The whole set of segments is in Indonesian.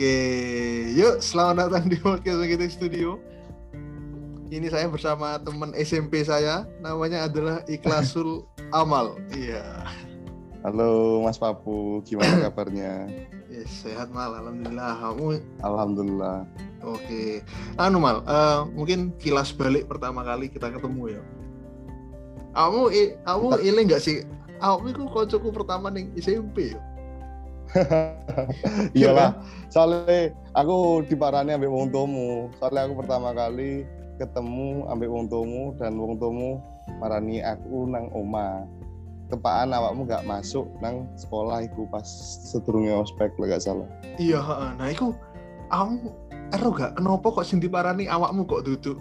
Oke, yuk selamat datang di podcast Magic Studio. Ini saya bersama teman SMP saya, namanya adalah Ikhlasul Amal. Iya. Halo Mas Papu, gimana kabarnya? Yes, sehat mal, alhamdulillah. Kamu? Alhamdulillah. Oke. Anu mal, uh, mungkin kilas balik pertama kali kita ketemu ya. Kamu, kamu ini enggak sih? Kamu itu kocokku pertama nih SMP ya? Iyalah, soalnya aku diparani ambil wong tomu. Soalnya aku pertama kali ketemu ambil wong tomu dan wong tomu marani aku nang oma. Tepaan awakmu gak masuk nang sekolah iku pas sedurunge ospek lah gak salah. Iya, nah iku kamu ero gak kenapa kok sing diparani awakmu kok duduk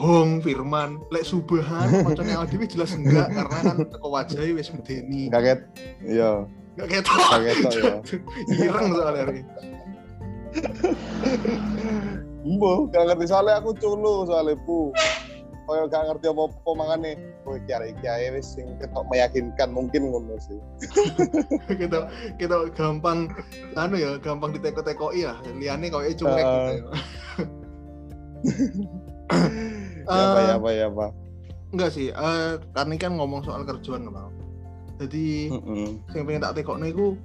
Hong, Firman, Lek Subahan, koncone awak jelas enggak karena kan teko wajahe wis medeni. Kaget. Iya. Gak ketok. Gak ketok ya. Ireng soalnya ini. Mbok, gak ngerti soalnya aku culu soalnya pu. Kaya gak ngerti apa-apa makane kowe kiai kiai wis sing ketok meyakinkan mungkin ngono sih. kita kita gampang anu ya, gampang diteko-tekoki ya. Liane kok cuek uh, gitu ya. ya apa ya apa ya apa. Enggak sih, uh, karena kan ngomong soal kerjaan Bang. Jadi mm -hmm. yang pengen tak tekok niku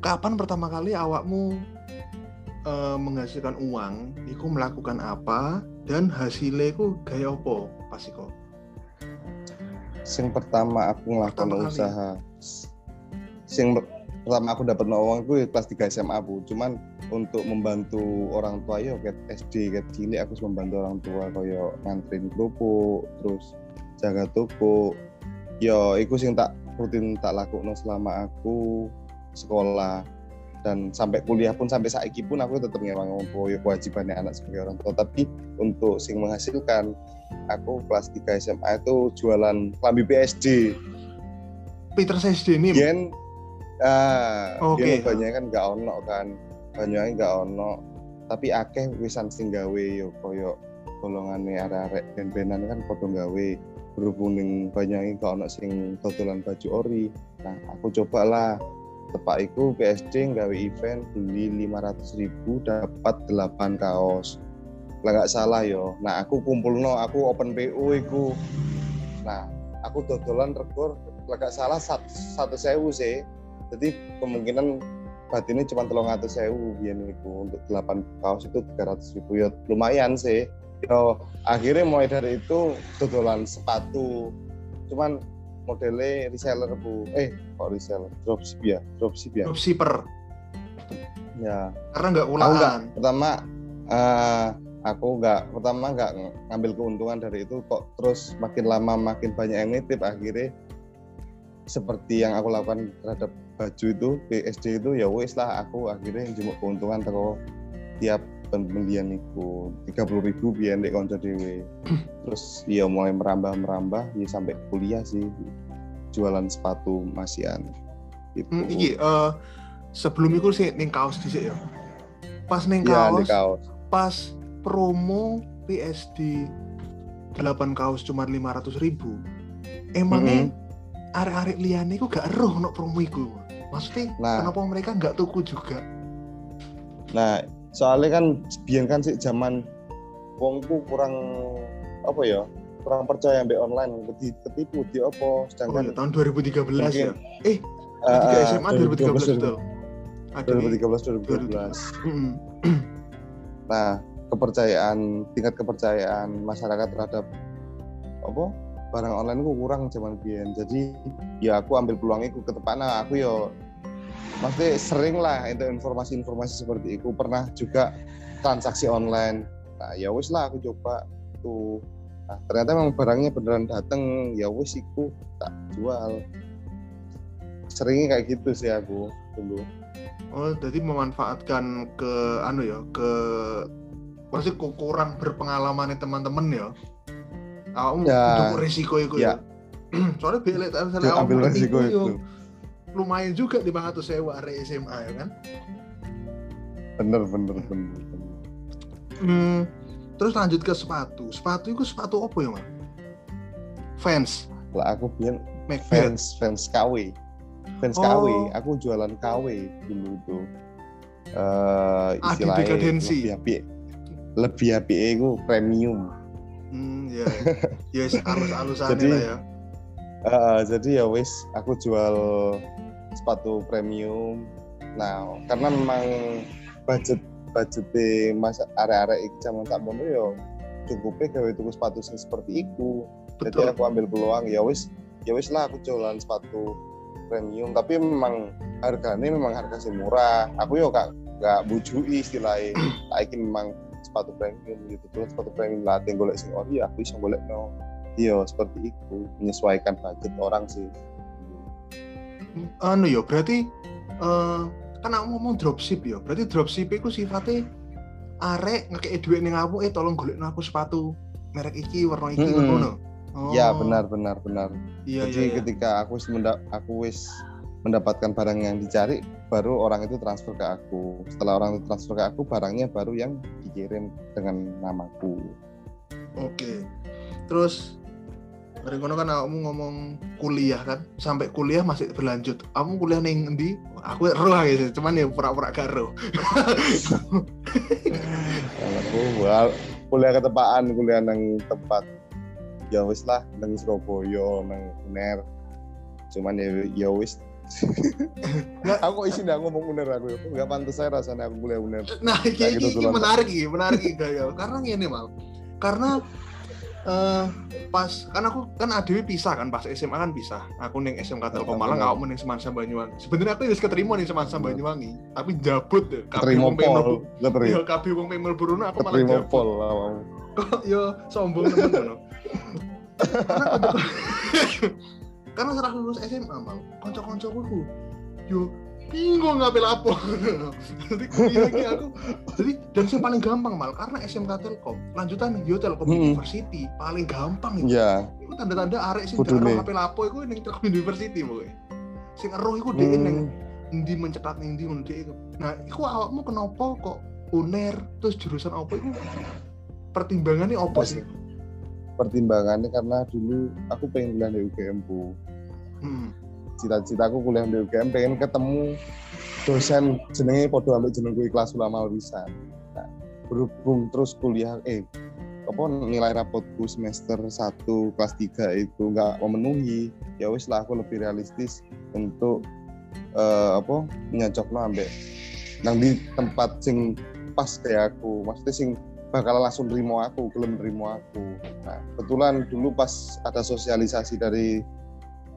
kapan pertama kali awakmu uh, menghasilkan uang, iku melakukan apa dan hasilnya iku gaya apa pas iku? Sing pertama aku ngelakuin usaha. Sing pertama aku dapat uang itu kelas 3 SMA bu. Cuman untuk membantu orang tua yo kayak SD kayak cilik aku membantu orang tua koyo nganterin kerupuk terus jaga toko yo iku sing tak rutin tak lakukan selama aku sekolah. Dan sampai kuliah pun sampai saiki pun aku tetap ngewang ngompo ya kewajibannya anak sebagai orang tua. Tapi untuk sing menghasilkan aku kelas 3 SMA itu jualan lambi PSD Peter SD ini Gen ah okay. banyak kan gak ono kan. Banyaknya gak ono. Tapi akeh wisan sing gawe yo koyo golongane arek-arek ben-benan kan padha gawe berhubung dengan banyak gak ono sing totolan baju ori. Nah aku coba lah tepak iku PSD nggawe event beli 500 ribu dapat 8 kaos. Lah nggak salah yo. Nah aku kumpul no aku open PO iku. Nah aku totolan rekor lah gak salah satu, satu sewu sih. Jadi kemungkinan batinnya cuma telung atau sewu biar itu untuk 8 kaos itu 300 ribu. Ya lumayan sih yo akhirnya mulai dari itu dodolan sepatu. Cuman modelnya reseller bu. Eh kok reseller? Dropship ya? Dropship ya? Dropshipper. Ya. Karena nggak ulangan pertama uh, aku nggak pertama nggak ngambil keuntungan dari itu. Kok terus makin lama makin banyak yang nitip akhirnya seperti yang aku lakukan terhadap baju itu PSD itu ya wes lah aku akhirnya jemuk keuntungan terus tiap pembelian itu tiga puluh ribu biar di konco dewe terus ya mulai merambah merambah ya sampai kuliah sih. Jualan sepatu masian gitu. Hmm, iki uh, sebelum itu sih neng kaos di ya? Pas neng ya, kaos, kaos. pas promo PSD 8 kaos cuma lima ratus ribu. Emangnya mm -hmm. arek-arek liane ku gak eruh no promo itu maksudnya nah, kenapa mereka nggak tuku juga? Nah soalnya kan biar kan sih zaman wongku kurang apa ya kurang percaya mbak online. Ketipu di apa sedangkan oh, ya, tahun 2013 mungkin, ya? Eh uh, SMA 2013 betul? 2013 2012 nah kepercayaan tingkat kepercayaan masyarakat terhadap apa barang online ku kurang zaman biar jadi ya aku ambil peluang itu ke nah aku yo maksudnya sering lah itu informasi-informasi seperti itu. Pernah juga transaksi online. Nah ya wis lah aku coba tuh nah, ternyata memang barangnya beneran dateng. Ya wis iku tak jual. Seringnya kayak gitu sih aku dulu. Oh jadi memanfaatkan ke anu ya ke pasti kurang berpengalaman teman-teman ya? Kamu ya, untuk resiko itu ya, ya. soalnya bilik ambil resiko itu lumayan juga di bang atau sewa area SMA ya kan? Bener bener bener, bener. Hmm, terus lanjut ke sepatu. Sepatu itu sepatu apa ya mas? Fans lah aku biar fans fans KW fans oh. KW aku jualan KW dulu itu. Uh, istilahnya lebih api lebih api itu premium. Hmm ya ya alus alusan jadi ya. uh, jadi ya wis aku jual sepatu premium. Nah karena memang budget budget masa area-area iki zaman tak mono yo cukupnya gawe tuku sepatu sing seperti itu jadi aku ambil peluang ya wis ya wis lah aku jualan sepatu premium. Tapi memang harganya memang harga sih murah. Aku yo gak gak bujui istilahnya. Lagi memang sepatu premium gitu. Terus sepatu premium latih golek sing ori ya aku bisa golek no iya seperti itu menyesuaikan budget orang sih anu yo berarti uh, kan aku ngomong dropship ya berarti dropship itu sifatnya arek ngekei duit ning aku eh tolong golek aku sepatu merek iki warna iki hmm. ngono oh. ya benar benar benar iya, jadi iya, iya. ketika aku wis aku wis mendapatkan barang yang dicari baru orang itu transfer ke aku setelah orang itu transfer ke aku barangnya baru yang dikirim dengan namaku oke terus dari kono kan kamu ngomong kuliah kan sampai kuliah masih berlanjut. Kamu kuliah neng di aku roh ya cuman ya pura-pura gak roh. Aku kuliah ketepaan kuliah neng tempat ya wis lah neng Surabaya neng UNER. Cuman ya ya wis. Aku isi dah ngomong UNER aku nggak pantas saya rasanya aku kuliah UNER. Nah ini, gitu ini menarik ini menarik ya. Karena ini mal. Karena uh, pas kan aku kan ADW pisah kan pas SMA kan pisah. Aku neng SMK Telkom Malang aku neng Semansa Banyuwangi. Sebenarnya aku harus keterima nih Semansa Banyuwangi tapi jabut deh keterima pol. Ya kabeh wong pemel burono aku malah jabut. pol kok yo sombong temen karena setelah lulus SMA mal konco-konco aku yo bingung ngambil apa. Jadi lagi aku. Jadi dan yang paling gampang mal karena SMK Telkom lanjutan yo Telkom hmm. University paling gampang itu. Yeah. itu tanda-tanda arek sing roh ngambil apa itu ning Telkom University pokoknya sing iku dhek ning hmm. ndi mencetak ning ndi ngono itu nah iku awakmu kenapa kok uner terus jurusan apa itu pertimbangannya apa sih? pertimbangannya karena dulu aku pengen kuliah di UGM bu. Hmm cita-citaku kuliah di UGM pengen ketemu dosen jenenge podo ambek jenengku kelas ulama bisa nah, berhubung terus kuliah eh apa nilai rapotku semester 1 kelas 3 itu nggak memenuhi ya wis lah aku lebih realistis untuk uh, apa nyocok no ambek nang di tempat sing pas kayak aku. Maksudnya sing bakal langsung terima aku belum terima aku. Nah kebetulan dulu pas ada sosialisasi dari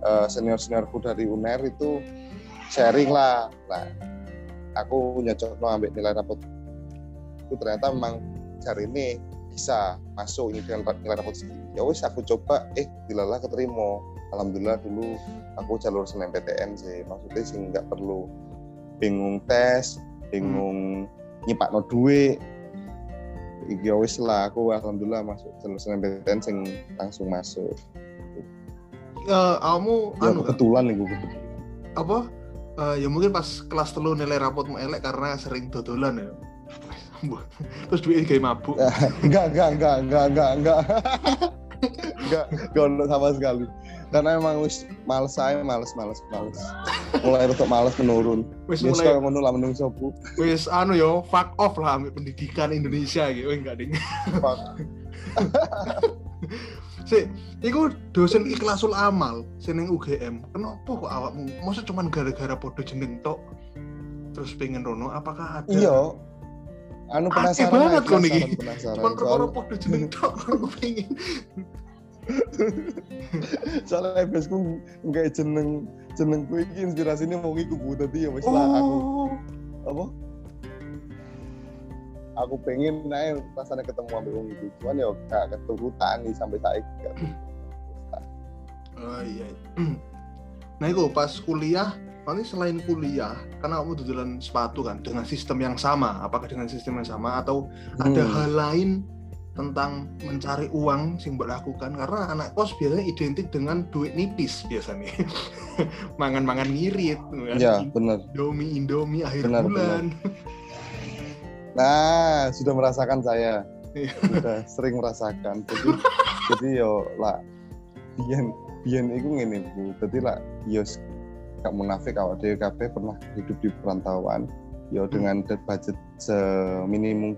uh, senior seniorku dari UNER itu sharing lah. Nah aku nyocok no ambil nilai rapot itu ternyata memang cari ini bisa masuk ini dengan nilai rapot segini ya wes aku coba eh dilalah keterima. Alhamdulillah dulu aku jalur SNMPTN sih. Maksudnya sih nggak perlu bingung tes bingung hmm. nyipak no duit. Ya wes lah aku alhamdulillah masuk jalur SNMPTN sing langsung masuk uh, kamu ya, anu kebetulan nih gue apa? Uh, ya mungkin pas kelas telu nilai rapot mau elek karena sering dodolan ya. Terus duit kayak mabuk. Enggak enggak enggak enggak enggak enggak. Enggak enggak sama sekali. Karena emang wis males saya males males males. Mulai untuk males menurun. Wis mulai ngono lah menung sopu wis anu yo fuck off lah pendidikan Indonesia gitu enggak ding si iku dosen ikhlasul amal seneng UGM kenapa kok awakmu? Masa cuma gara-gara podo jeneng tok? Terus pengen rono apakah ada? Iya. Anu penasaran banget kok niki. cuma perkara podo jeneng tok aku pengen soalnya besku nggak jeneng jeneng ku iki inspirasinya mau ngikut tadi ya wis lah aku oh. apa aku pengen naik rasanya ketemu ambil wong itu cuman ya gak keturutan nih sampai saat gak oh iya nah itu pas kuliah nanti selain kuliah karena kamu tujuan sepatu kan dengan sistem yang sama. Apakah dengan sistem yang sama atau hmm. ada hal lain tentang mencari uang sing lakukan? Karena anak kos biasanya identik dengan duit nipis biasanya. Mangan-mangan ngirit kan? ya benar indomie indomie akhir bener, bulan. bener. Nah, sudah merasakan saya. Iya. sudah sering merasakan. Jadi jadi yo lah biyen biyen iku ngene Bu. Jadi lah yo gak munafik awak dhewe kabeh pernah hidup di perantauan. yo dengan budget seminimum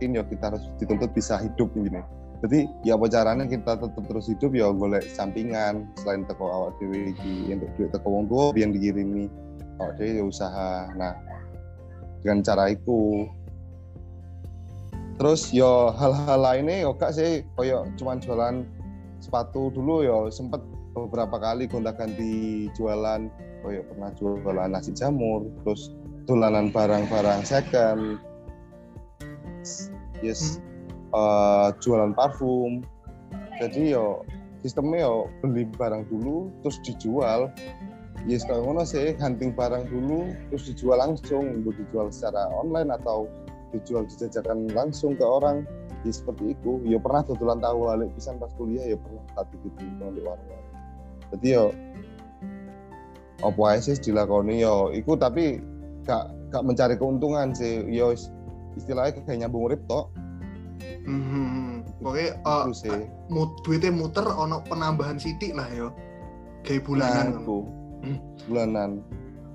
mungkin ya kita harus dituntut bisa hidup gini jadi ya apa caranya kita tetap terus hidup ya golek sampingan selain teko awak dewi di untuk duit teko wong tua yang dikirimi awak dewi ya usaha nah dengan cara itu. Terus yo hal-hal lainnya yo kak sih koyo cuman jualan sepatu dulu yo sempet beberapa kali gonta ganti jualan koyo pernah jualan nasi jamur terus tulanan barang-barang second yes hmm. uh, jualan parfum. Jadi yo sistemnya yo beli barang dulu terus dijual yes kalau ngono sih hunting barang dulu terus dijual langsung untuk dijual secara online atau dijual dijajakan langsung ke orang. Ya seperti itu. Yo pernah tutulan tahu balik pisan pas kuliah ya pernah. Satu gitu di warung. Jadi yo apa aja sih dilakoni? Yo iku tapi gak gak mencari keuntungan sih. Yo istilahnya kayak nyambung urip tok Hmm, pokoknya uh, mut, duitnya muter ono penambahan sitik lah yo. Kayak bulanan. Nah. Bulanan.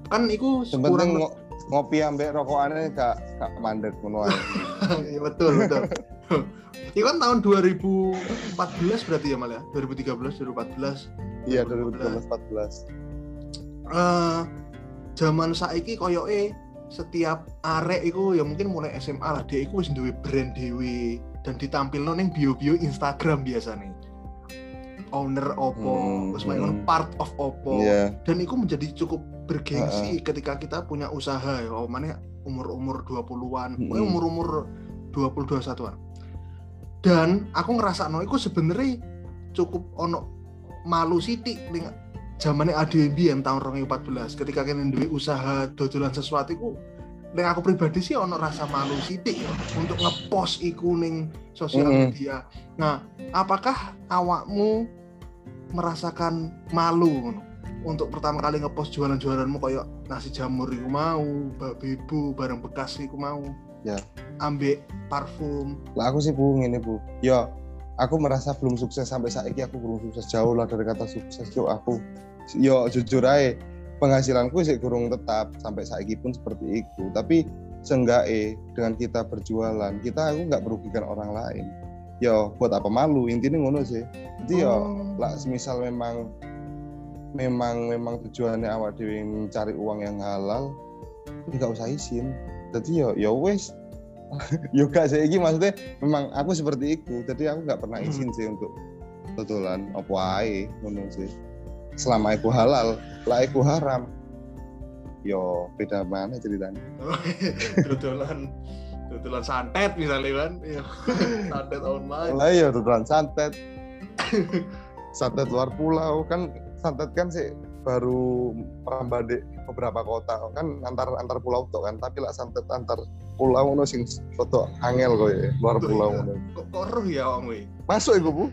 Kan iku kurang ng ngopi ambek rokokannya gak gak mandek ngono Iya betul betul. Itu kan tahun 2014 berarti ya malah 2013 2014. Iya 2013 14. Uh, zaman saiki koyoke setiap arek itu ya mungkin mulai SMA lah dia itu wis duwe brand dewi dan ditampil ning bio-bio Instagram biasa nih owner Oppo, hmm, hmm. part of Oppo, yeah. dan itu menjadi cukup bergengsi uh, ketika kita punya usaha ya, oh mana umur-umur 20-an, hmm. umur-umur 20 21-an. Dan aku ngerasa no itu sebenarnya cukup ono malu siti ning zamannya ADMB yang tahun 2014 ketika kalian duwe usaha dodolan sesuatu itu dengan aku pribadi sih ono rasa malu sidik ya untuk ngepost iku ning sosial media. Nah, apakah awakmu merasakan malu untuk pertama kali ngepost jualan-jualanmu kayak nasi jamur iku mau, bebu, barang bekas iku mau. Ya. Ambek parfum. Lah aku sih bu ini bu. Ya, aku merasa belum sukses sampai saat ini aku belum sukses jauh lah dari kata sukses yo aku. Yo jujur aja penghasilanku sih kurung tetap sampai saat pun seperti itu. Tapi seenggaknya dengan kita berjualan kita aku nggak merugikan orang lain. Yo buat apa malu? Intinya ngono sih. Jadi yo oh. lah semisal memang memang memang tujuannya awak dewi mencari uang yang halal nggak usah izin. Jadi yo yo wes yo gak sih ini maksudnya memang aku seperti itu jadi aku nggak pernah hmm. izin sih untuk betulan apa ae ngono sih selama itu halal lah itu haram. Yo beda mana ceritanya? Tutulan tutulan santet misalnya kan iya. santet main lah iya tutulan santet. Santet luar pulau kan santet kan sih baru merambah di beberapa kota kan antar antar pulau tuh kan. Tapi lah santet antar pulau ngono sing foto angel kok ya luar pulau ngono. Kok koruh ya om masuk iku bu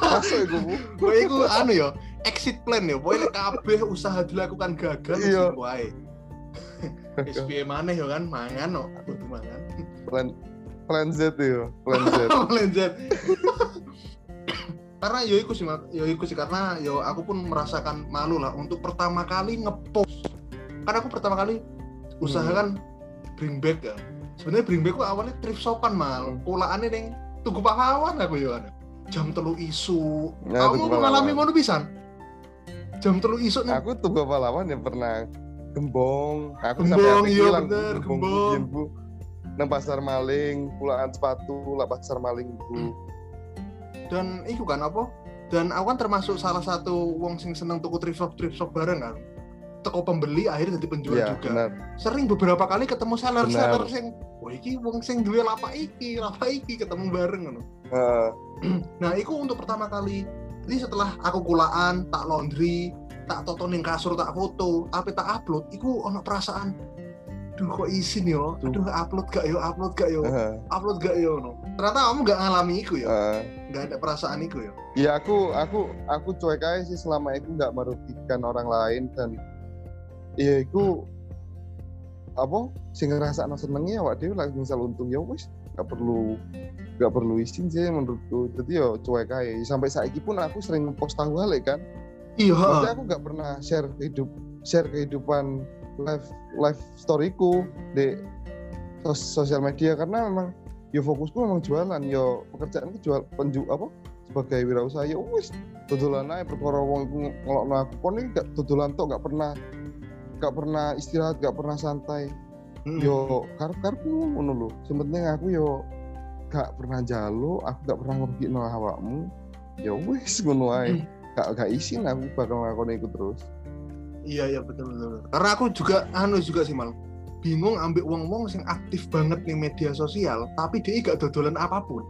masuk iku bu. Kok iku anu ya exit plan ya. Pokoknya kabeh usaha dilakukan gagal iya. wae SPM mana ya kan mangan no butuh mangan. Plan plan Z ya plan Z. Plan Z. Karena yo iku sih yo iku sih karena yo aku pun merasakan malu lah untuk pertama kali ngepost. Karena aku pertama kali usaha hmm. kan bring back ya. Sebenarnya bring back aku awalnya thrift shopan mal. Hmm. neng tugu pahlawan aku yo jam telu isu ya, kamu mengalami ngono pisan jam telu nih. Aku tuh bapak lawan yang pernah gembong. Aku gembong, iya bener, gembong. Bu. Nang pasar maling, pulaan sepatu, lah pasar maling bu. Dan itu kan apa? Dan aku kan termasuk salah satu wong sing seneng tuku thrift shop thrift shop bareng kan. Teko pembeli akhirnya jadi penjual ya, juga. Bener. Sering beberapa kali ketemu seller seller sing, wah iki wong sing duwe lapak iki, lapak iki ketemu bareng kan. Uh. nah, itu untuk pertama kali jadi setelah aku kulaan tak laundry tak toto ning kasur tak foto apa tak upload iku ono perasaan duh kok izin yo aduh upload gak yo upload gak yo uh. upload gak yo no ternyata kamu gak ngalami iku ya uh. gak ada perasaan iku ya ya aku aku aku cuek aja sih selama itu gak merugikan orang lain dan ya itu apa sih ngerasa no senengnya awak dia lagi misal untung ya wes gak perlu gak perlu izin sih menurutku. Jadi yo cuek aja sampai saat pun aku sering post tahu hal kan? Iya Maksudnya aku gak pernah share hidup share kehidupan live live storyku di sosial media karena memang yo fokusku memang jualan. Yo pekerjaanku jual penju apa sebagai wirausaha. Ya wis dodolan aja perkara wong iku ngelokno aku kon iki gak dodolan tok gak pernah gak pernah istirahat gak pernah santai. Hmm. yo karep-karepku ngono lho. Sementing aku yo gak pernah jalo aku gak pernah ngerugikno awakmu. Ya wis ngono ae. Hmm. gak gak isin aku bakal ngakoni iku terus. Iya iya betul betul karena aku juga anu juga sih mal. Bingung ambil uang-uang yang aktif banget nih media sosial tapi dia gak dodolan apa pun.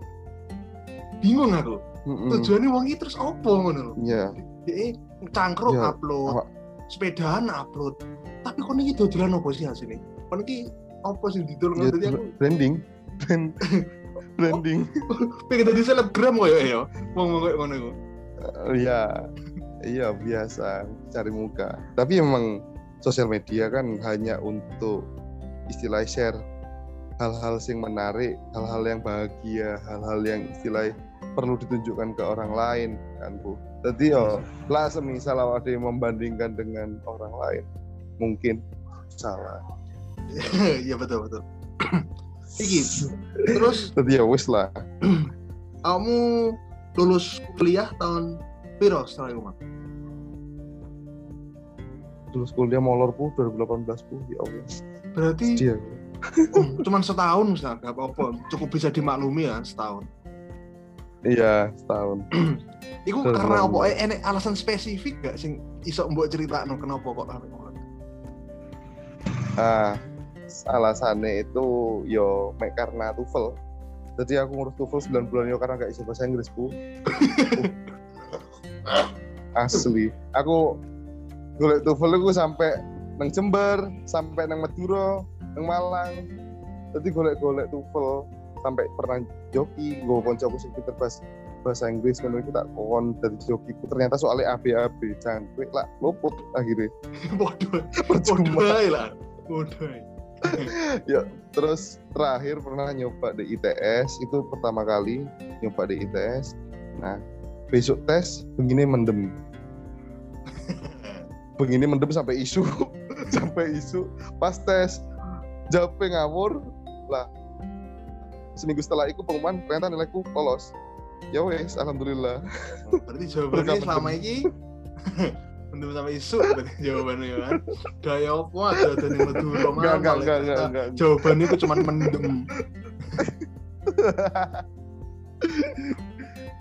Bingung aku. Mm-hmm. tujuannya uang itu terus opo ngono iya. Dia cangkruk yeah. upload sepedaan upload tapi kok ini dodolan apa sih hasilnya kok ini apa sih didol yeah, tadi aku branding. Branding. Pengen jadi selebgram kok ya ya? Ngomong kayak ngono iya. Iya biasa. Cari muka. Tapi emang sosial media kan hanya untuk istilah share hal-hal yang menarik, hal-hal yang bahagia, hal-hal yang istilah perlu ditunjukkan ke orang lain kan Bu. Jadi yo lah semisal ada yang membandingkan dengan orang lain mungkin salah. Iya betul betul. Iki terus. Jadi ya wis lah. Kamu lulus kuliah tahun piro setelah itu Lulus kuliah molor pu 2018 pu ya Allah berarti Dia. oh, cuman setahun misalnya gak apa-apa cukup bisa dimaklumi ya setahun iya setahun Iku karena apa? Eh, enek alasan spesifik gak sing iso mbok cerita no kenapa kok? Ah, alasannya itu yo mek karena TOEFL. Jadi aku ngurus TOEFL 9 bulan yo karena gak iso bahasa Inggris, Bu. Asli. Aku golek TOEFL aku sampai nang Jember sampai nang Madura nang Malang jadi golek-golek TOEFL sampai pernah joki gue koncoku sing pinter bahasa bahasa Inggris menurut kita kon dari joki ternyata soalnya ABAB cangkrik lah luput akhirnya bodoh lah bodoh. Ya terus terakhir pernah nyoba di ITS itu pertama kali nyoba di ITS nah besok tes begini mendem. Begini mendem sampai isu. Sampai isu. Pas tes jawabnya ngawur. Lah seminggu setelah itu pengumuman ternyata nilaiku lolos. Ya wes alhamdulillah. Berarti jawabannya selama ini mendem sampai isu berarti jawabannya ya kan. Daya apa ada ada nih Madura enggak enggak enggak enggak, enggak, jawabannya itu cuma mendem.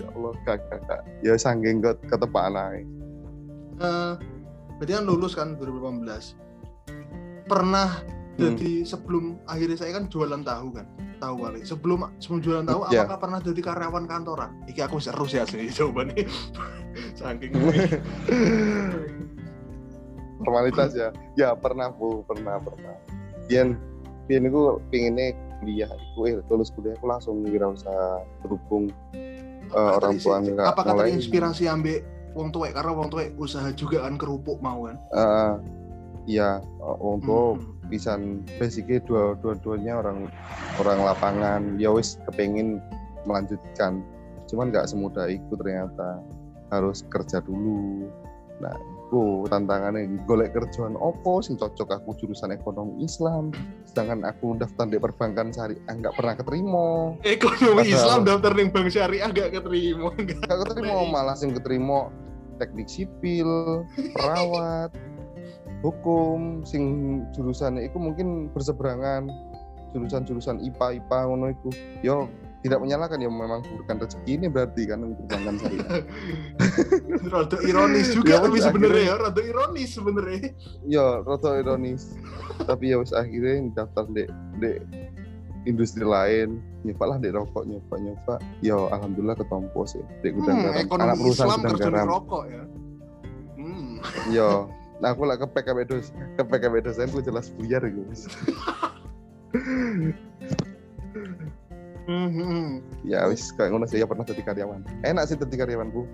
Ya Allah kakak kak ya sanggeng kata Pak Anai uh, berarti kan lulus kan 2018 pernah. Jadi sebelum akhirnya saya kan jualan tahu kan tahu kali. Sebelum sebelum jualan tahu yeah. apakah pernah jadi karyawan kantoran? Iki aku seru sih asli coba nih saking formalitas ya. Ya pernah bu. Pernah pernah. Bian Bian itu pinginnya kuliah. Aku eh lulus kuliah aku langsung wirausaha berhubung uh, orang tua nggak apakah mulai. terinspirasi ambil wong tua karena wong tua usaha juga kan kerupuk mau kan? Uh, Iya, untuk hmm. Bisa basicnya dua dua duanya orang orang lapangan. Ya wis kepengin melanjutkan. Cuman nggak semudah itu ternyata. Harus kerja dulu. Nah itu tantangannya. Golek kerjaan opo sing cocok aku jurusan ekonomi Islam. Sedangkan aku daftar di perbankan syariah nggak pernah keterima. Ekonomi Padahal, Islam daftar di bank syariah nggak keterima nggak keterima. malah sing keterima teknik sipil perawat hukum sing jurusannya itu mungkin berseberangan. Jurusan-jurusan IPA IPA ngono itu yo tidak menyalahkan ya memang bukan rezeki ini berarti kan untuk perbankan saya. Rada ironis juga ya, tapi sebenarnya ya rada ironis sebenarnya. Ya rada ironis. Tapi ya wis akhirnya daftar di di industri lain. Nyoba lah di rokok nyoba nyoba ya alhamdulillah ketompo sih. Di gudang hmm, garam anak perusahaan Islam gudang garam rokok ya. Hmm. ya Nah aku lah ke PKB dos, ke PKB dosen gue jelas buyar gitu. ya wis kayak ngono sih ya pernah jadi karyawan. Enak sih jadi karyawan bu.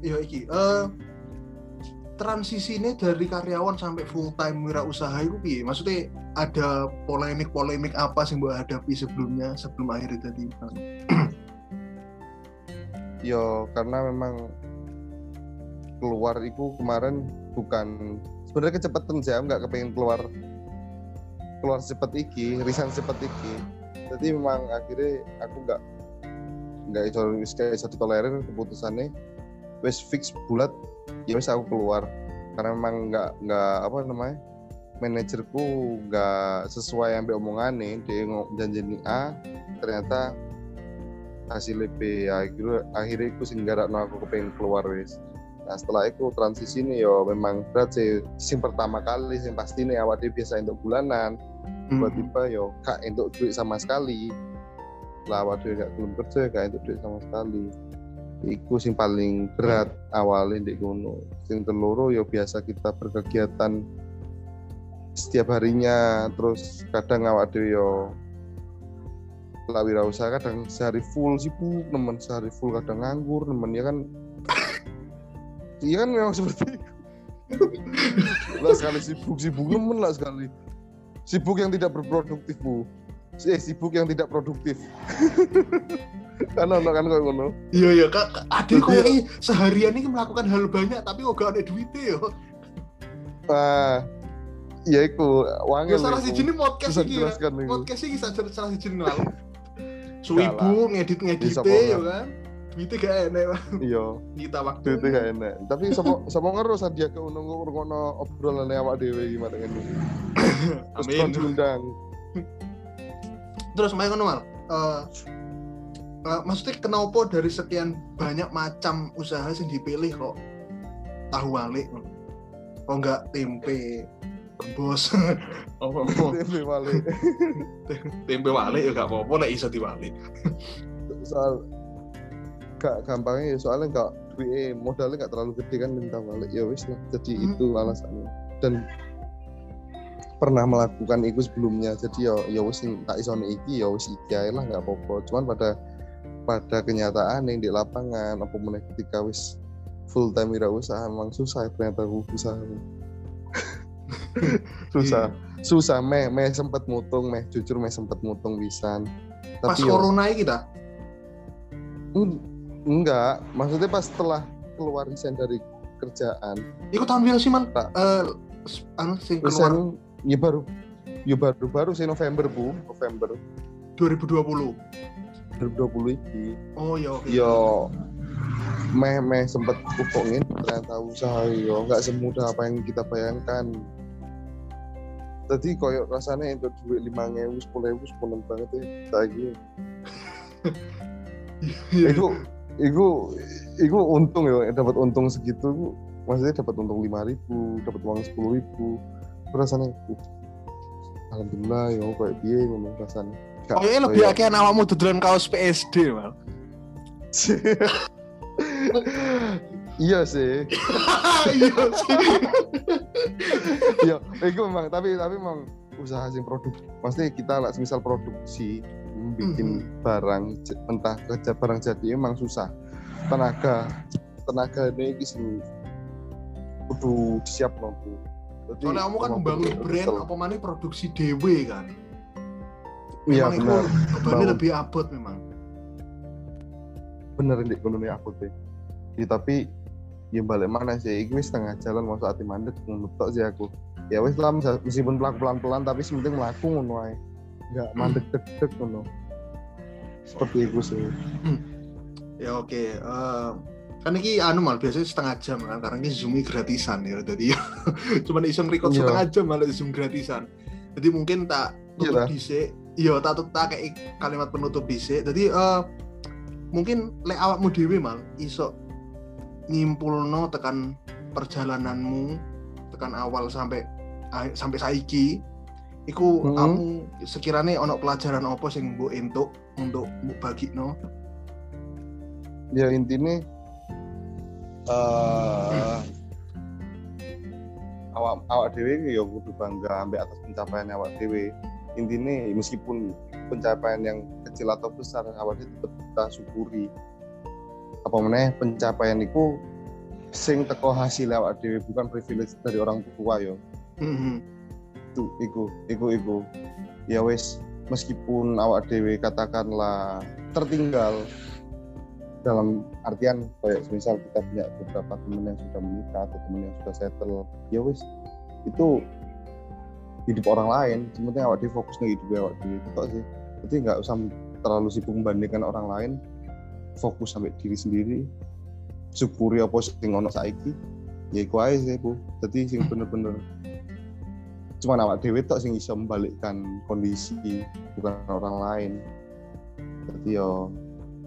Iya iki. Uh, transisi ini dari karyawan sampai full time wirausaha itu piye? Maksudnya ada polemik-polemik apa sih mbak hadapi sebelumnya sebelum akhirnya tadi? Yo karena memang keluar itu kemarin bukan. Sebenarnya kecepatan jam nggak kepengen keluar keluar cepet iki resign cepet iki. Jadi memang akhirnya aku nggak nggak iso iso ditolerir keputusannya wes fix bulat ya wes aku keluar. Karena memang nggak nggak apa namanya manajerku nggak sesuai yang omongan nih dia janji A ternyata hasil B. Ya akhirnya aku singgah aku kepengen keluar wes nah setelah itu transisi ini yo memang berat sih. Sim pertama kali sih pasti nih awal dia biasa untuk bulanan. Hmm. tiba-tiba yo kak untuk duit sama sekali. Lah awal dia gak belum kerja kak untuk duit sama sekali. Iku sing paling berat awalnya di gunung. Sing teluru yo biasa kita berkegiatan setiap harinya. Terus kadang awak dhewe yo lah wirausaha kadang sehari full sibuk nemen sehari full kadang nganggur nemen ya kan iya kan memang seperti itu. Lah sekali sibuk sibuk nemen lah sekali. Sibuk yang tidak berproduktif bu. Eh, sibuk yang tidak produktif. Kan ono kan kok ngono. Iya iya kak. Adik kok seharian ini melakukan hal banyak tapi kok gak ada duitnya yo? Ah ya iku wangil ya salah siji ini podcast iki ya. podcast iki salah siji lalu suibu ngedit ngedit ya kan duitnya gak enak iya. Kita waktu duitnya gak enak. Tapi sama sama ngeru sadia ke unung ngono obrolan awak dewe gimana kan terus Amin. diundang terus main ngono mal uh, uh, maksudnya kenapa dari sekian banyak macam usaha yang dipilih kok tahu walik kok enggak tempe bos oh, oh. tempe wale tempe wale ya gak apa-apa nek iso diwale soal gak gampangnya ya soalnya gak duit modalnya gak terlalu gede kan minta balik. Ya wis lah jadi hmm. itu alasannya. Dan pernah melakukan itu sebelumnya jadi ya ya wis tak iso iki ya wis iki ae lah gak apa-apa. Cuman pada pada kenyataan yang di lapangan apa mulai ketika wis full time wira usaha memang susah ternyata usaha. Susah. Iya. susah meh meh sempet mutung meh jujur meh sempet mutung bisa pas tapi corona ini kita enggak maksudnya pas setelah keluar resign dari kerjaan. Itu tahun berapa sih man. Uh, anu sing keluar. Ya baru ya baru baru sih November bu. November. 2020 2020 ini oh ya okay. yo meh meh sempet pupungin ternyata usaha yo nggak semudah apa yang kita bayangkan. Tadi koyok rasanya untuk duit lima ribu sepuluh ribu sepuluh banget ya. Lagi itu itu itu untung ya dapat untung segitu maksudnya dapat untung lima ribu dapat uang sepuluh ribu. Rasanya uh, alhamdulillah ya kayak dia ngomong rasanya Kayaknya lebih akeh awakmu dodolan kaos PSD, Mal. iya sih. Iya sih. Iya itu memang tapi tapi memang usaha sing produk. Pasti kita lah misal produksi bikin mm-hmm. barang entah kerja barang jadi emang susah. Tenaga tenaga ini sih kudu siap nopo soalnya kamu kan membangun brand apa mana produksi dewe kan? Iya benar. benar lebih abot memang. Bener di ekonomi abot deh ya, tapi ya balik mana sih. Iki setengah jalan masuk hati mandek ngono sih aku. Ya wis lah meskipun pelaku pelan-pelan tapi sementing melaku ngono ae. Hmm. mandek deg-deg ngono seperti itu sih hmm. ya oke okay. uh, eh, kan ini anu mal biasanya setengah jam kan karena ini zoom gratisan ya jadi cuma iso record iya. setengah jam malah zoom gratisan jadi mungkin tak tutup iya iya tak tutup tak kayak kalimat penutup bisa jadi uh, mungkin le awakmu dewi mal iso nyimpulno tekan perjalananmu tekan awal sampai sampai saiki iku hmm. kamu sekiranya ono pelajaran apa sing mbok entuk untuk mbok bagino ya intinya uh, awak awak dewi ya kudu bangga ambil atas pencapaian awak dewi intinya meskipun pencapaian yang kecil atau besar awak tetap kita syukuri apa meneh pencapaian itu sing teko hasil lewat dewi bukan privilege dari orang tua yo mm-hmm. Itu iku iku iku ya wes meskipun awak dewi katakanlah tertinggal dalam artian kayak misal kita punya beberapa teman yang sudah menikah atau teman yang sudah settle ya wes itu hidup orang lain. Sebenarnya awak di fokus nih hidup awak di itu sih? Jadi nggak usah terlalu sibuk membandingkan orang lain fokus sampai diri sendiri syukuri apa sing ono saiki. Ya iku aja sih bu. Jadi sing bener-bener cuma awak dewi tok sing bisa membalikkan kondisi bukan orang lain. Jadi yo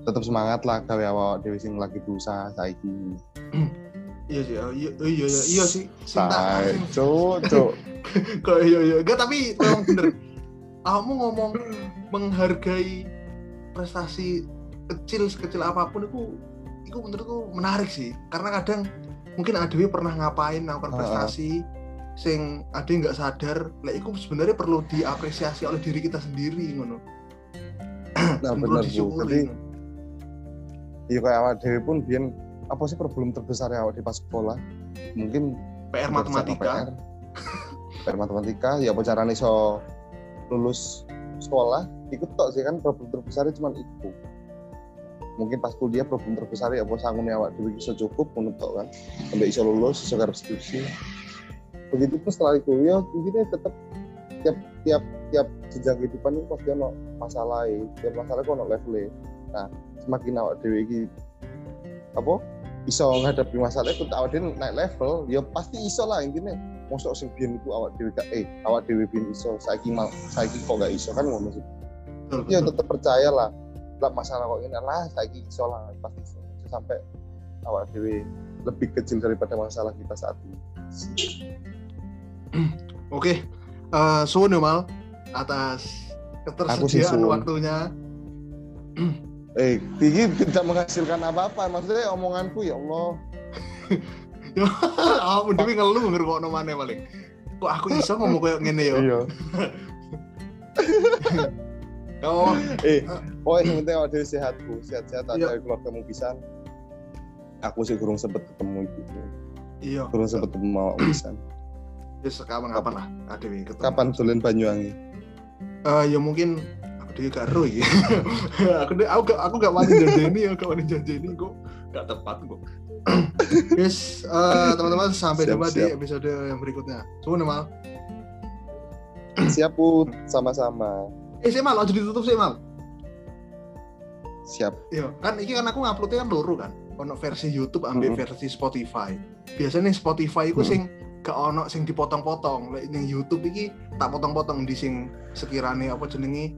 tetap semangat lah gawe awak dewi sing lagi berusaha saiki. Iya sih iya oh, iya iya, iya sih. Cinta cok cok kok iya iya. Enggak tapi memang bener. Kamu ngomong menghargai prestasi kecil sekecil apa pun itu itu menurutku menarik sih. Karena kadang mungkin Adewi pernah ngapain melakukan prestasi uh. Sing ada nggak sadar lah itu sebenarnya perlu diapresiasi oleh diri kita sendiri ngono. Nah benar bu. jadi iya kayak awak Dewi pun biar apa sih problem terbesar ya awak di pas sekolah? Mungkin PR matematika. PR, PR matematika ya apa caranya so lulus sekolah? Ikut tok sih kan problem terbesarnya cuma itu mungkin pas kuliah problem terbesar ya apa sanggupnya awak dhewe bisa cukup menutup kan? Sampai bisa lulus bisa skripsi begitu pun setelah kuliah mungkin tetap tiap tiap tiap jenjang kehidupan itu pasti ono masalah tiap masalah kok ono level nah semakin awak dhewe iki apa bisa menghadapi masalah itu awak dhewe naik level ya pasti iso lah intinya. Mosok sing biyen iku awak dhewe gak eh awak dhewe biyen iso saiki mal saiki kok gak iso kan ngono sih. Ya tetap percaya lah. Lah masalah kok ini lah saiki iso lah pasti iso. Sampai awak dhewe lebih kecil daripada masalah kita saat ini. Oke, okay. uh, suwun ya, mal atas ketersediaan waktunya. eh, tinggi tidak menghasilkan apa-apa. Maksudnya omonganku ya Allah. oh, mending ngeluh ngerokok mana paling. Kok aku iso ngomong kayak ngene ya? Iya. Oh, eh, oh yang penting ada sehatku, sehat-sehat ada keluarga kamu bisa. Aku sih kurang sempet ketemu itu. Iya. Kurang sempet ketemu mau Ya kapan-kapan lah, ada ketemu. Kapan tulen Banyuwangi? Eh, uh, ya mungkin aku dia gak ya. aku aku gak aku gak wani janjeni ya, gak wani janjeni kok gak tepat kok. Yes, uh, teman-teman sampai jumpa di episode yang berikutnya. Semua mal. Siap put, sama-sama. Eh sih mal, aja ditutup sih mal. Siap. Iya, kan ini kan aku nguploadnya kan loro kan. Ono versi YouTube ambil mm -hmm. versi Spotify. Biasanya Spotify itu mm -hmm. sing gak ono sing dipotong-potong. Lek ning YouTube iki tak potong-potong di sing sekiranya apa jenenge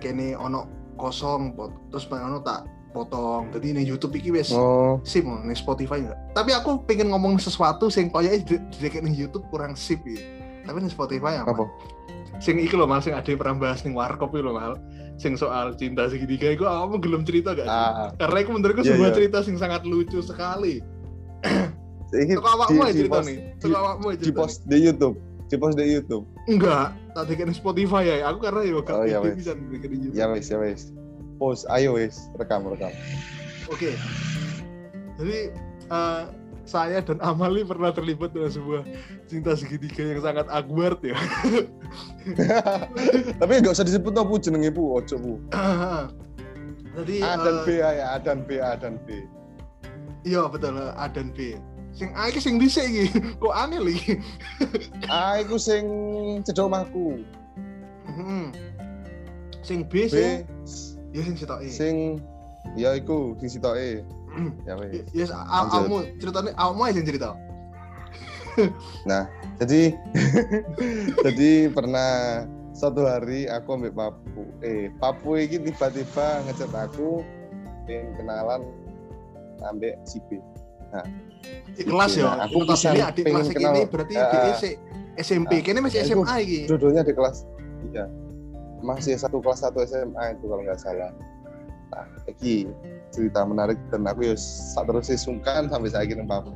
kene ono kosong terus ono tak potong. Jadi ning YouTube iki wis oh. sip ning Spotify enggak. Tapi aku pengen ngomong sesuatu sing koyoke di, di, di, YouTube kurang sip ya. Tapi ning Spotify apa? apa? sing iki loh mal sing ada pernah bahas ning warkop itu loh mal sing soal cinta segitiga itu kamu belum cerita gak sih? Ah, karena itu menurutku yeah, sebuah yeah. cerita sing sangat lucu sekali Suka awakmu aja cerita nih Suka awakmu aja Di post di Youtube. Di post di Youtube. Enggak Tak di Spotify ya. Aku karena ya Oh iya wes. Ya wes ya wes. Post ayo wes. Rekam rekam. Oke. Jadi uh, saya dan Amali pernah terlibat dalam sebuah cinta segitiga yang sangat awkward ya. Tapi nggak usah disebut apa jenenge bu, ojo bu. Jadi A dan B ya, A dan B, A dan B. Iya betul, A dan B. Sing A iki sing dhisik iki. Kok aneh lagi. A iku sing cedok omahku. Hmm. Sing B, B sing ya sing sitoke. Sing ya iku sing sitoke ya wes yes kamu ceritanya kamu aja yang cerita nah jadi jadi pernah satu hari aku ambil papu eh papu ini tiba-tiba ngechat aku pengen kenalan ambil si B nah kelas ya. nah, aku bisa adik kelas ini berarti uh, di SMP. Uh, kini masih SMA lagi duduknya di kelas iya. Masih satu kelas satu SMA itu kalau nggak salah. Nah lagi cerita menarik dan aku ya saat terus sungkan sampai saya kira papu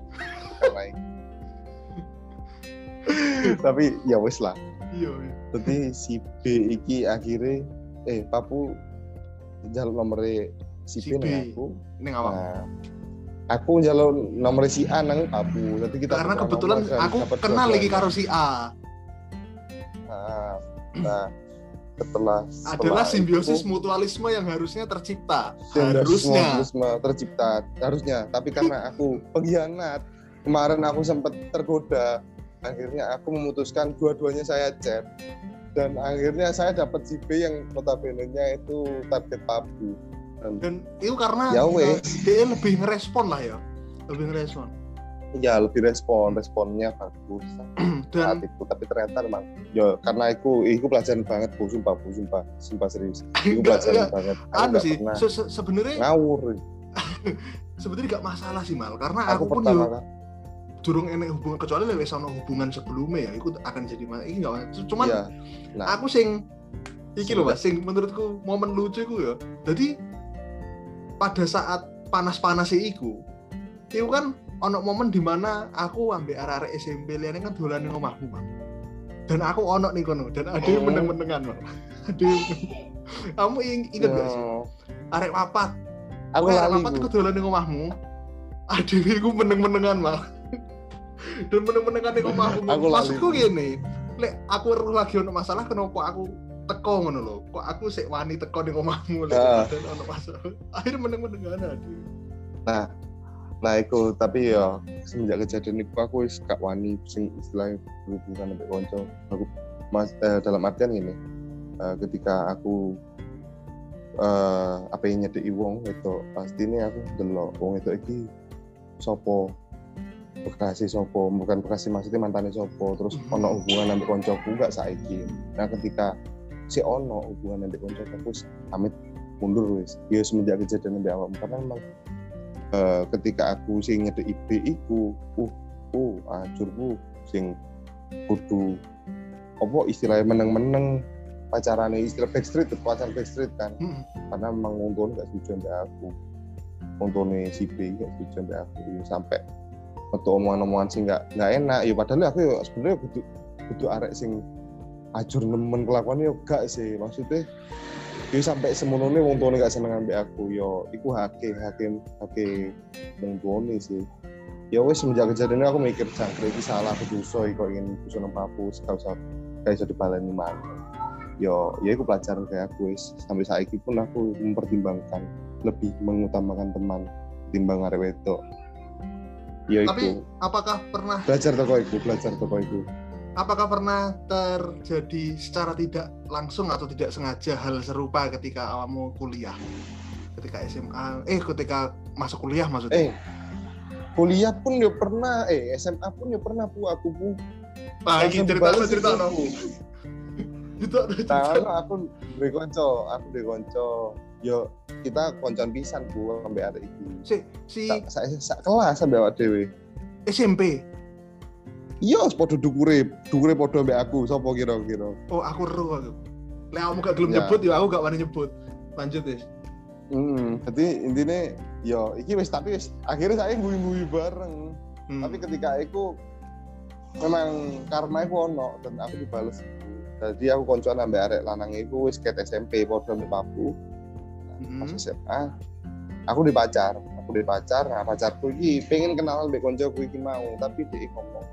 tapi ya wes lah. Iya, iya. Jadi si B iki akhirnya eh papu jalur nomor si, si B, B. aku. ini apa nah, aku jalur nomor si A nang papu jadi kita karena kebetulan aku kenal lagi karo si A. Nah, nah setelah, setelah adalah simbiosis itu, mutualisme yang harusnya tercipta. Harusnya. mutualisme tercipta harusnya. Tapi karena aku pengkhianat kemarin aku sempat tergoda. Akhirnya aku memutuskan dua-duanya saya chat. Dan akhirnya saya dapat si B yang notabene-nya itu target pabu dan, itu karena ya dia lebih ngerespon lah ya. Lebih ngerespon. Ya lebih respon. Responnya bagus. Dan saat itu tapi ternyata memang ya karena aku aku pelajaran banget bu. Sumpah bu. Sumpah. Sumpah serius. Aku pelajaran banget. Anu sih se -se sebenarnya ngawur. sebenarnya gak masalah sih mal. Karena aku, aku pun juga durung enek hubungan kecuali lewat sama hubungan sebelumnya ya itu akan jadi mana ini nggak cuman ya. nah, aku sing iki loh sing menurutku momen lucu itu ya jadi pada saat panas-panas iku itu kan ono momen di mana aku ambil arah-arah SMP liane kan dolan ning omahmu Bang. dan aku ono nih kono dan ada yang oh. meneng-menengan Bang. ada kamu ingat gak sih? Arek papat. Aku arek papat aku dolan ning omahmu. Ada yang meneng-menengan Bang. Dan meneng-menengan ning omahmu maksudku gini lek aku lagi ono masalah kenapa aku teko ngono lho. Kok aku sik wani teko ning omahmu lho. Uh. Dan ono masalah. Akhir meneng-meneng ana. Nah, nah iku tapi ya semenjak kejadian itu aku wis gak wani sing istilahnya berhubungan sampai konco. Aku mas eh, dalam artian ini eh, ketika aku eh, apa yang nyedeki wong itu pasti ini aku delok wong itu iki sopo bekasi sopo bukan bekasi maksudnya mantannya sopo terus mm -hmm. ono hubungan sampai koncoku gak saiki nah ketika si ono hubungan nanti konco aku amit mundur wis. Ya semenjak kejadian di awam karena memang uh, ketika aku sing nyedek IB iku uh uh acurku sing kudu apa istilahnya meneng-meneng pacaran istilah backstreet pacar backstreet kan. Hmm. karena memang untung gak setuju sampai aku. Untungnya si B gak setuju sampai aku. Ya, sampai waktu omongan-omongan sih nggak nggak enak. Ya padahal aku ya sebenarnya butuh butuh arek sing ajur nemen kelakuannya yo gak sih. Maksudnya yo sampai semono nih wong tuane gak seneng ambek aku yo iku hake hake hake wong tuane sih. Ya wes semenjak kejadian aku mikir jangkrik iki salah aku dosa kok ingin dosa nang papu gak usah gak iso dibaleni mana yo ya iku pelajaran kayak aku wes sampai saat ini pun aku mempertimbangkan lebih mengutamakan teman timbang arek wedok. Ya tapi apakah pernah belajar toko iku belajar toko iku apakah pernah terjadi secara tidak langsung atau tidak sengaja hal serupa ketika awakmu kuliah? Ketika SMA eh ketika masuk kuliah maksudnya? Eh kuliah pun ya pernah eh SMA pun ya pernah bu aku bu. Ah ini cerita apa cerita aku itu nah, aku dari konco aku dari konco. Yo kita koncan pisan bu sampai hari ini. Si si saya kelas sampai awak dewi SMP iya podo dukure dukure podo mbak aku sapa kira-kira oh aku ro aku lek kamu gak gelem ya. nyebut ya aku gak wani nyebut lanjut ya Hmm, jadi intinya yo iki wis tapi wis akhirnya saya nguyi-nguyi bareng. Hmm. Tapi ketika aku memang karma aku ono dan aku dibales jadi aku koncoan ambek arek lanang iku wis ket SMP padha mbek papu hmm. pas SMA aku dipacar aku dipacar nah pacarku iki pengen kenal mbek koncoku iki mau tapi dia ngomong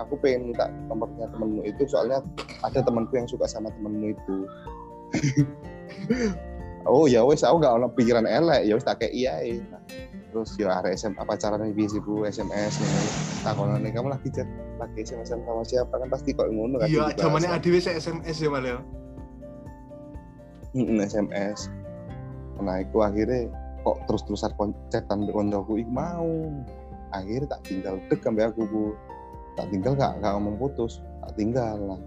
aku pengen minta nomornya temenmu itu soalnya ada temanku yang suka sama temenmu itu. Oh ya wes aku gak ada pikiran elek. Ya wes tak kayak iya nah, terus ya hari SMA pacaran nih sih bu SMS nih. Tak kalau nih kamu lagi chat lagi SMS sama siapa? Kan pasti kok ngono kan iya zamannya adi wes SMS ya malah hmm, SMS nah itu akhirnya kok terus terusan chatan koncoku ik mau. Akhirnya tak tinggal dek sampai aku bu tak tinggal gak gak ngomong putus tak tinggal. Lah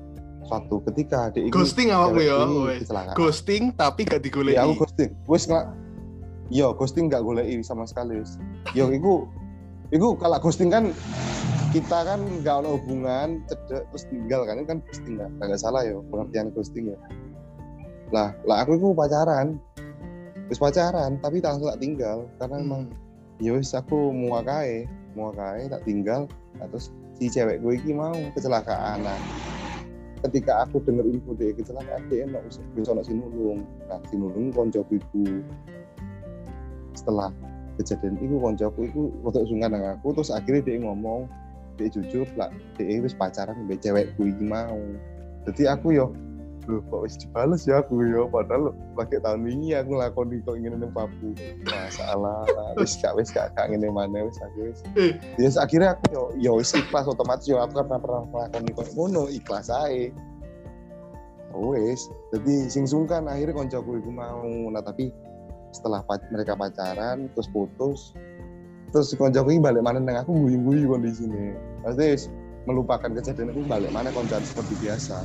suatu ketika adik ghosting apa ya ghosting tapi gak digoleki. Ya aku ghosting. Wes nggak yo ghosting gak goleki sama sekali yo iku iku kalau ghosting kan kita kan nggak ada hubungan cedek terus tinggal kan itu kan ghosting kan nggak salah ya pengertian ghosting ya. Lah lah aku itu pacaran terus pacaran tapi tak tak tinggal karena hmm. emang ya wis aku muakai muakai tak tinggal nah, terus si cewek gue ini mau kecelakaan. Nah ketika aku dengar info dia kecelakaan dia enak bisa nak sinulung. Nah sinulung koncoku itu setelah kejadian itu koncoku itu waktu sungkan dengan aku terus akhirnya dia ngomong dia jujur lah dia wis pacaran sama cewek gue ini mau. Jadi aku yo loh kok wis dibales ya aku ya? Padahal pakai tahun ini aku ngelakoni kok ingin nang papu. Masalah. Wis gak wis gak gak ngene mana wis aku wis. Eh. ya akhirnya aku yo yo wis ikhlas otomatis yo aku kan pernah ngelakoni kok ngono ikhlas ae. Wis. Jadi sing sungkan akhirnya koncoku iku mau. Nah tapi setelah mereka pacaran terus putus terus koncoku ini balik mana neng aku guyu-guyu kondisinya pasti melupakan kejadian itu balik mana koncoku seperti biasa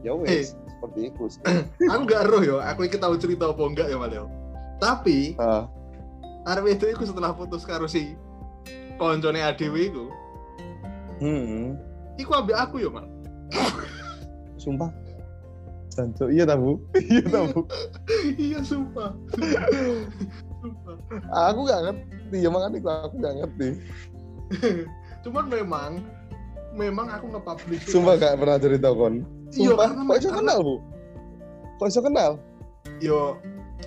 ya wes eh, seperti itu aku gak roh ya aku iki tahu cerita apa enggak ya Maleo tapi uh. arep itu aku setelah putus karo si koncone ADW iku. Hmm. iku ambil aku ya mal sumpah? Sancho iya tabu iya tabu iya sumpah. Sumpah. Aku gak ngerti ya makanya aku gak ngerti. Cuman memang memang aku nge-publish sumpah gak pernah cerita kon Iya, karena kok iso kenal, Bu? Kok iso kenal? Yo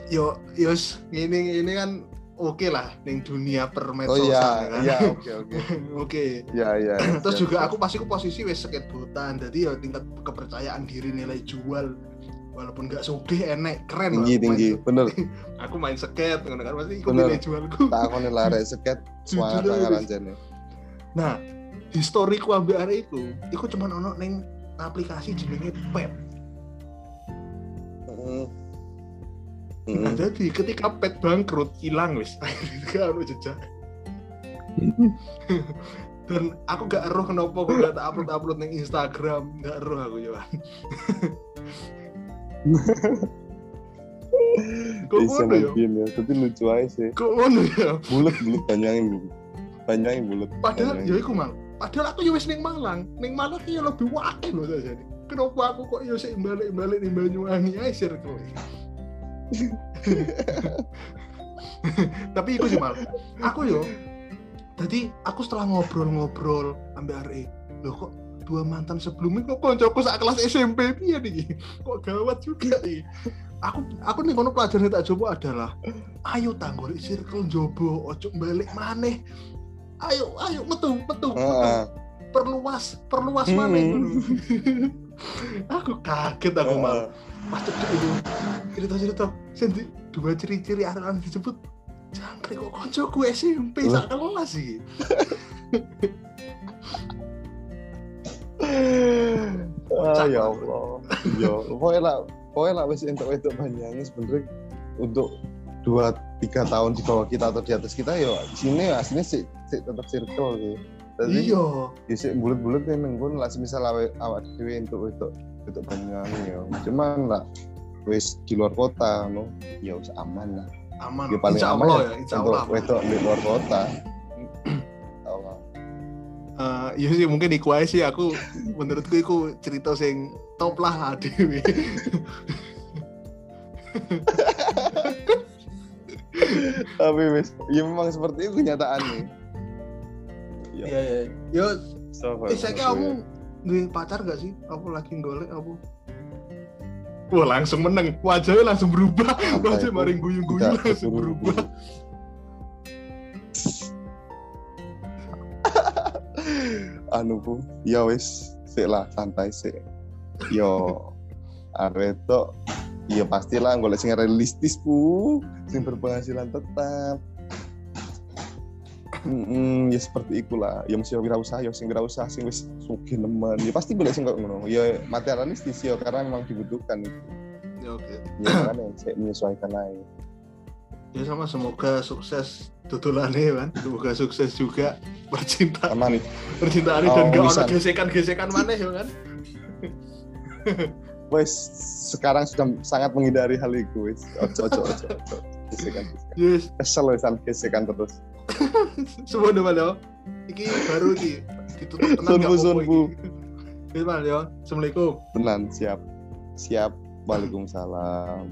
yo yo ini ini kan oke okay lah ning dunia permedsosan oh, iya, kan. Iya, oke oke. Oke. Iya iya. Terus juga aku pasti aku posisi wis butan, jadi ya tingkat kepercayaan diri nilai jual walaupun gak sugih enek keren tinggi tinggi bener aku main seket ngono kan pasti ikut nilai jualku tak aku lare seket semangat tangan nah historiku ambil hari itu itu cuma ono neng aplikasi jenenge Pet. Mm. Nah, jadi ketika Pet bangkrut hilang wis gak jejak. Dan aku gak eruh kenapa aku gak tak upload upload neng Instagram gak eruh aku ya. Kok ngono ya? ya? Tapi lucu aja sih. Kok ngono ya? Bulat bulat panjangin panjangin bulat. Padahal ya iku mal padahal aku ya wis ning Malang. Ning Malang ya lebih wakil loh jadi. Kenapa aku kok ya sih balik-balik ning Banyuwangi ae circle tapi itu sih mal. Aku yo tadi aku setelah ngobrol-ngobrol ambil RE loh kok dua mantan sebelumnya kok koncoku saat kelas SMP dia nih kok gawat juga nih aku aku nih kono pelajaran tak coba adalah ayo tanggul circle jobo ojo balik maneh ayo ayo metu metu, uh. perluas perluas hmm. mana aku kaget aku uh. malah pas itu cerita cerita sendiri dua ciri-ciri anak disebut jangkrik kok konco gue SMP uh. sak kelas sih ah, ya Allah ya pokoknya lah pokoknya lah wes untuk itu banyaknya sebenarnya untuk dua tiga tahun di bawah kita atau di atas kita ya di sini ya aslinya sih, sih tetap circle gitu. Jadi, iya. Ya sih bulat-bulat ya nenggun lah misal awak awak dewi untuk itu itu banyak ya. Cuman lah wes di luar kota no ya wis aman lah. Aman. Ya paling insya aman Allah ya, ya insya Allah. Untuk di luar kota. Uh, iya sih mungkin iku sih aku menurutku iku cerita sing top lah dewi. tapi wis ya memang seperti itu kenyataannya. Iya. Iya yo eh saya kamu duwe pacar gak sih? Aku lagi golek aku Wah langsung menang, wajahnya langsung berubah, wajah maring guyung-guyung langsung berubah. anu bu, ya wis, sik lah santai sih. Yo, areto iya pastilah golek sing realistis bu. Sing berpenghasilan tetap. Mm, ya seperti itulah. Ya mesti wira usaha ya sing wira usaha sing wis sugih nemen. Ya pasti boleh sing kok ngono. Ya materialistis ya karena memang dibutuhkan itu. Ya oke. Okay. ya kan yang saya menyesuaikan aja ya sama semoga sukses tutulannya kan semoga sukses juga percintaan. Aman. percintaan oh, dan gak ada gesekan-gesekan mana ya kan wes sekarang sudah sangat menghindari hal itu wes ojo ojo ojo gesekan yes kesel wesan gesekan terus semua udah mana iki baru di ditutup tenang sunbu sunbu Gimana ya? Assalamualaikum. Tenan siap. Siap. Waalaikumsalam.